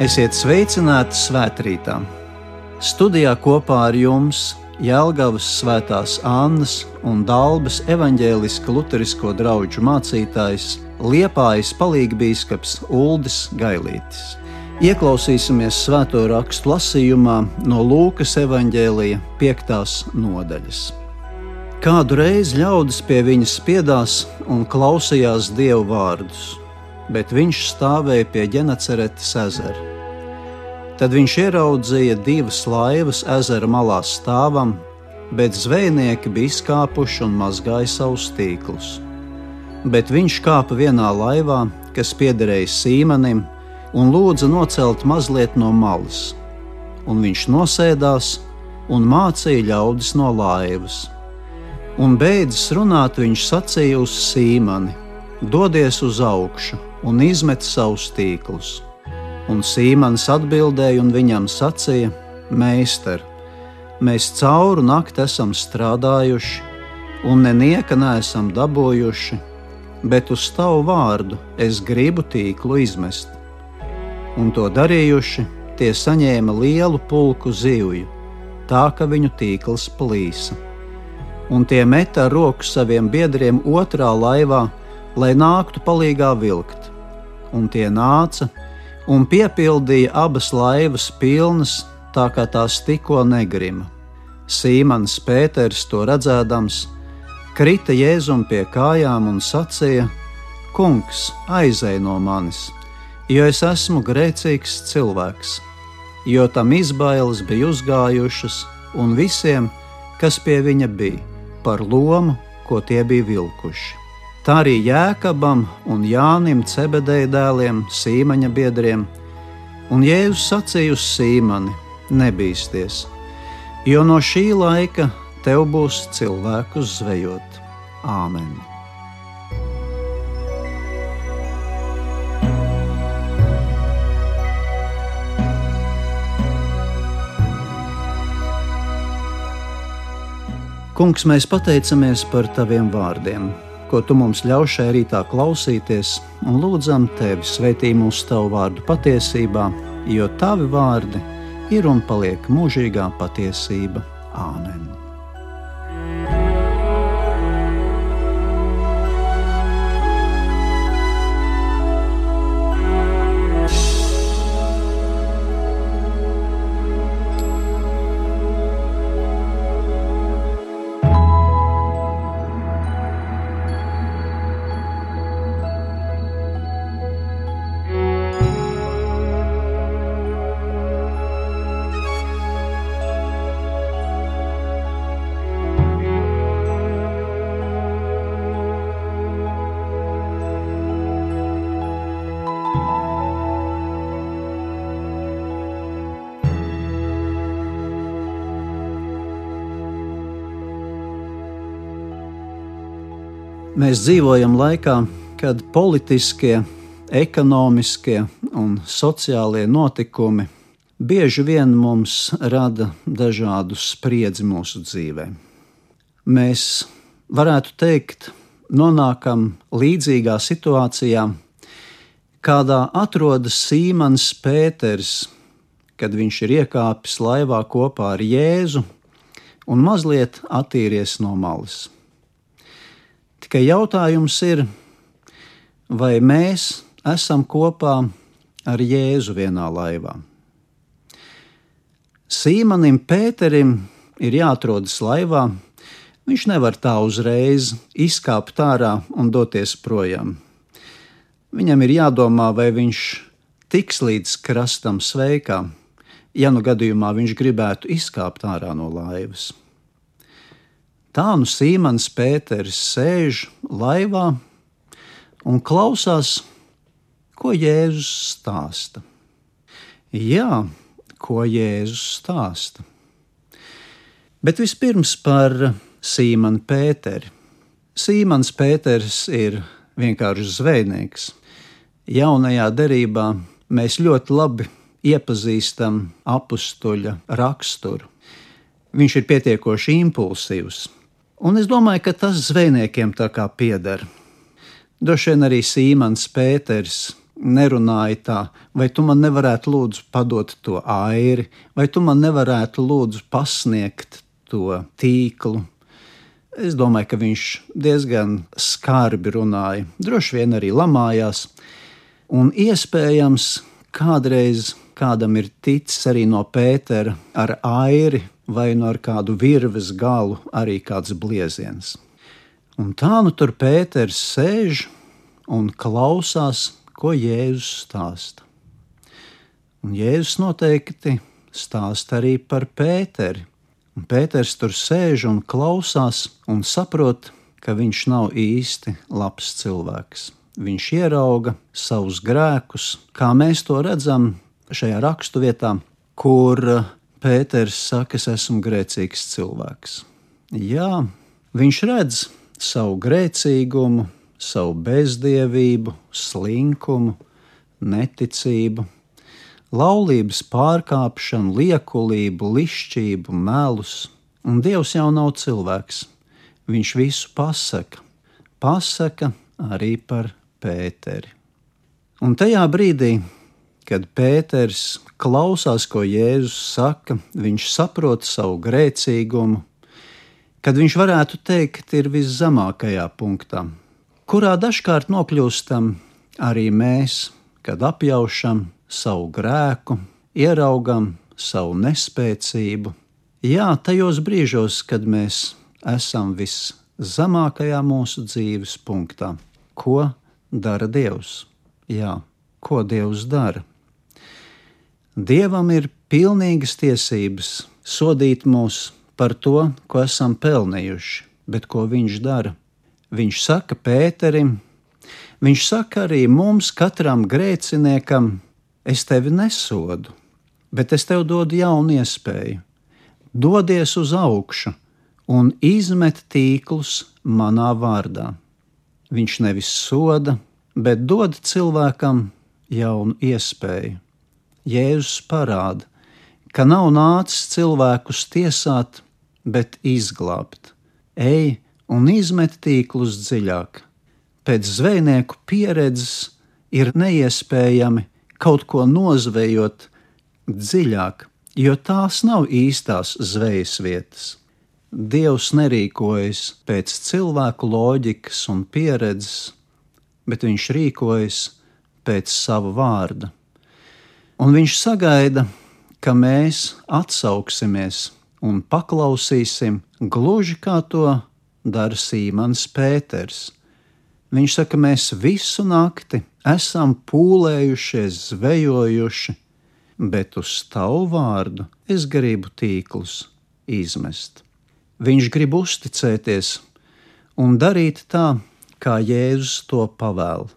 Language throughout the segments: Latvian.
Esiet sveicināti svētkrītā! Studijā kopā ar jums Jēlgavas svētās Annas un Dālbas evaņģēliska luterisko draugu mācītājs Liepājas palīgbīskaps Uldis Gailītis. Ieklausīsimies svēto rakstu lasījumā no Lūkas evaņģēlija 5. nodaļas. Kādu reizi ļaudis pie viņa spiedās un klausījās dievu vārdus, bet viņš stāvēja pie ģenaceretes ezera. Tad viņš ieraudzīja divas laivas ezera malā stāvam, bet zvejnieki bija izkāpuši un mazgāja savus tīklus. Bet viņš kāpa vienā laivā, kas piederēja Sīmanim, un lūdza nocelt mazliet no malas. Un viņš nosēdās un mācīja ļaudis no laivas un beidzot runāt, viņš sacīja uz Sīmani: Dodies uz augšu un izmet savus tīklus. Un Sīmanis atbildēja un viņam sacīja: Meister, mēs cauru nakti esam strādājuši, un nenieka neesam dabūjuši, bet uz tavu vārdu es gribu tīklu izmest. Un to darījuši, tie saņēma lielu pulku zivju, tā ka viņu tīkls plīsa un tie meta ar roku saviem biedriem otrā laivā, lai nāktu palīgā vilkt. Un tie nāca un piepildīja abas laivas pilnas, tā kā tās tikko negrima. Sīmans Pēters to redzēdams, krita Jēzum pie kājām un sacīja: Kungs, aizej no manis, jo es esmu grēcīgs cilvēks, jo tam izbailes bija uzgājušas un visiem, kas pie viņa bija par lomu, ko tie bija vilkuši. Tā arī Jēkabam un Jānim Cebedēja dēliem, Sīmaņa biedriem, un Jēzus sacīja uz Sīmani: Nebīsties, jo no šī laika tev būs cilvēkus zvejot. Āmen! Kungs, mēs pateicamies par taviem vārdiem, ko tu mums ļauj šajā rītā klausīties, un lūdzam tevi svētī mūsu tavu vārdu patiesībā, jo tavi vārdi ir un paliek mūžīgā patiesība. Āmen! Mēs dzīvojam laikā, kad politiskie, ekonomiskie un sociālie notikumi bieži vien mums rada dažādu spriedzi mūsu dzīvē. Mēs varētu teikt, nonākam līdzīgā situācijā, kādā atrodas Sīmans Pēters, kad viņš ir iekāpis laivā kopā ar Jēzu un mazliet attīries no malas. Tikai jautājums ir, vai mēs esam kopā ar Jēzu vienā laivā. Sīmanim Pēterim ir jāatrodas laivā. Viņš nevar tā uzreiz izkāpt ārā un doties projām. Viņam ir jādomā, vai viņš tiks līdz krastam sveikā, ja nu gadījumā viņš gribētu izkāpt ārā no laivas. Tā nu Sīmans Pēters sēž laivā un klausās, ko Jēzus stāsta. Jā, ko Jēzus stāsta. Bet vispirms par Sīmanu Pēteri. Sīmans Pēters ir vienkārši zvejnieks. Jaunajā derībā mēs ļoti labi iepazīstam apstuļa raksturu. Viņš ir pietiekoši impulsīvs, Un es domāju, ka tas zvejniekiem tā kā pieder. Droši vien arī Sīmans Pēters nerunāji tā, vai tu man nevarētu lūdzu padot to airi, vai tu man nevarētu lūdzu pasniegt to tīklu. Es domāju, ka viņš diezgan skarbi runāja, droši vien arī lamājās, un iespējams, kādreiz kādam ir ticis arī no Pētera ar airi vai no ar kādu virves galu arī kāds blieziens. Un tā nu tur Pēters sēž un klausās, ko Jēzus stāsta. Un Jēzus noteikti stāsta arī par Pēteri. Un Pēters tur sēž un klausās un saprot, ka viņš nav īsti labs cilvēks. Viņš ierauga savus grēkus, kā mēs to redzam šajā raksturvietā, kur Pēters saka, es esmu grēcīgs cilvēks. Jā, viņš redz savu grēcīgumu, savu bezdievību, slinkumu, neticību, laulības pārkāpšanu, liekulību, lišķību, melus, un Dievs jau nav cilvēks. Viņš visu pasaka, pasaka arī par Pēteri. Un tajā brīdī, kad Pēters klausās, ko Jēzus saka, viņš saprot savu grēcīgumu, kad viņš varētu teikt, ir viszemākajā punktā, kurā dažkārt nokļūstam arī mēs, kad apjaušam savu grēku, ieraugam savu nespēcību. Jā, tajos brīžos, kad mēs esam viszemākajā mūsu dzīves punktā, ko dara Dievs? Jā, ko Dievs dara? Dievam ir pilnīgas tiesības sodīt mūs par to, ko esam pelnījuši, bet ko viņš dara? Viņš saka Pēterim, viņš saka arī mums, katram grēciniekam, es tevi nesodu, bet es tev dodu jaunu iespēju. Dodies uz augšu un izmet tīklus manā vārdā. Viņš nevis soda, bet dod cilvēkam jaunu iespēju. Jēzus parāda, ka nav nācis cilvēkus tiesāt, bet izglābt. Ej un izmet tīklus dziļāk. Pēc zvejnieku pieredzes ir neiespējami kaut ko nozvejot dziļāk, jo tās nav īstās zvejas vietas. Dievs nerīkojas pēc cilvēku loģikas un pieredzes, bet viņš rīkojas pēc sava vārda. Un viņš sagaida, ka mēs atsauksimies un paklausīsim gluži kā to dara Sīmans Pēters. Viņš saka, mēs visu nakti esam pūlējušies, zvejojuši, bet uz tavu vārdu es gribu tīklus izmest. Viņš grib uzticēties un darīt tā, kā Jēzus to pavēl.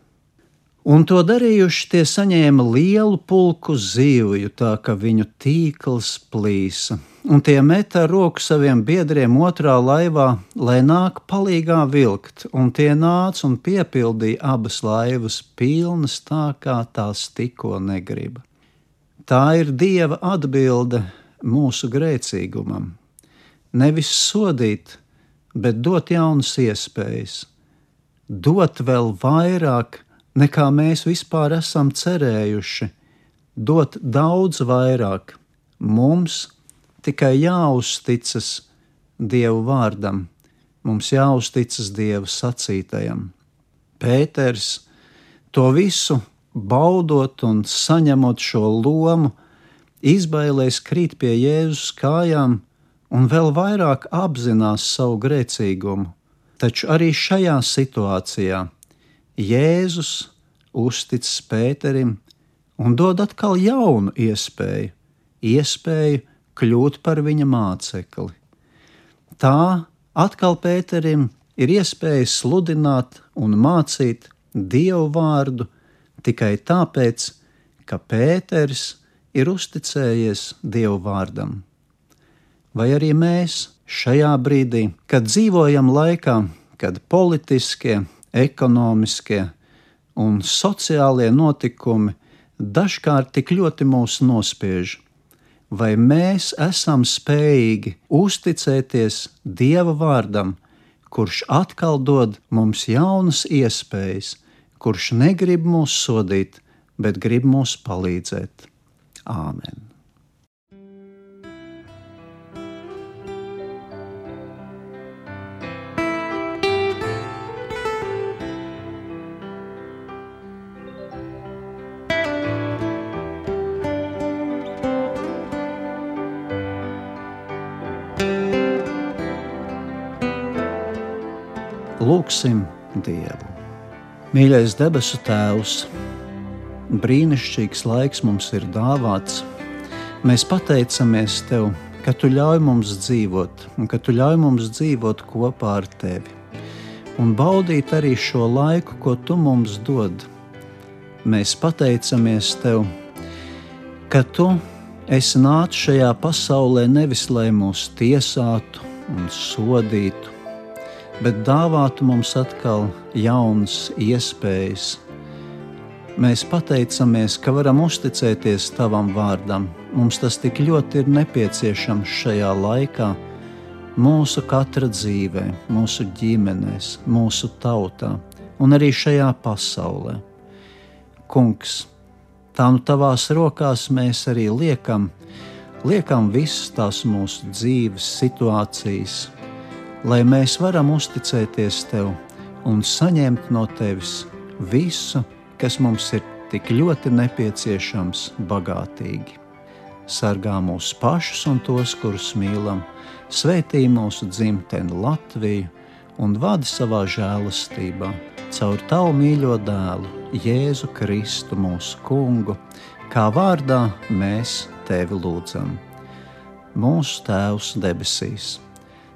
Un to darījuši tie saņēma lielu pulku zivju, tā ka viņu tīkls plīsa un tie met ar roku saviem biedriem otrā laivā, lai nāk palīgā vilkt, un tie nāca un piepildīja abas laivas pilnas tā, kā tās tikko negrib. Tā ir Dieva atbilde mūsu grēcīgumam. Nevis sodīt, bet dot jaunas iespējas, dot vēl vairāk, nekā mēs vispār esam cerējuši, dot daudz vairāk mums, tikai jāuzticas Dievu vārdam, mums jāuzticas Dieva sacītajam. Pēters to visu baudot un saņemot šo lomu, izbailēs krīt pie Jēzus kājām un vēl vairāk apzinās savu grēcīgumu. Taču arī šajā situācijā Jēzus uzticas Pēterim un dod atkal jaunu iespēju, iespēju kļūt par viņa mācekli. Tā atkal Pēterim ir iespēja sludināt un mācīt Dievu vārdu tikai tāpēc, ka Pēters ir uzticējies Dievu vārdam. Vai arī mēs šajā brīdī, kad dzīvojam laikā, kad politiskie, ekonomiskie un sociālie notikumi dažkārt tik ļoti mūs nospiež, vai mēs esam spējīgi uzticēties Dieva vārdam, kurš atkal dod mums jaunas iespējas, kurš negrib mūs sodīt, bet grib mums palīdzēt. Āmen! Lūksim Dievu. Mīļais debesu Tēvs, brīnišķīgs laiks mums ir dāvāts. Mēs pateicamies Tev, ka Tu ļauj mums dzīvot, un ka Tu ļauj mums dzīvot kopā ar Tevi. Un baudīt arī šo laiku, ko Tu mums dod. Mēs pateicamies Tev, ka Tu esi nācis šajā pasaulē nevis lai mūs tiesātu un sodītu, bet dāvātu mums atkal jaunas iespējas. Mēs pateicamies, ka varam uzticēties Tavam vārdam. Mums tas tik ļoti ir nepieciešams šajā laikā, mūsu katra dzīvē, mūsu ģimenēs, mūsu tautā un arī šajā pasaulē. Kungs, tā nu tavās rokās mēs arī liekam, liekam visas tās mūsu dzīves situācijas, lai mēs varam uzticēties Tev un saņemt no Tevis visu, kas mums ir tik ļoti nepieciešams, bagātīgi. Sargā mūsu pašus un tos, kurus mīlam, sveitī mūsu dzimteni Latviju un vadi savā žēlastībā caur Tavu mīļo dēlu, Jēzu Kristu, mūsu Kungu, kā vārdā mēs Tevi lūdzam. Mūsu Tēvs debesīs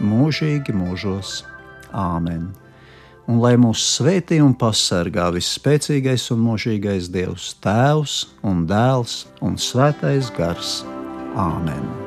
mūžīgi mūžos. Āmen! Un lai mūs svētī un pasargā visspēcīgais un mūžīgais Dievs, Tēvs un Dēls un Svētais Gars. Āmen!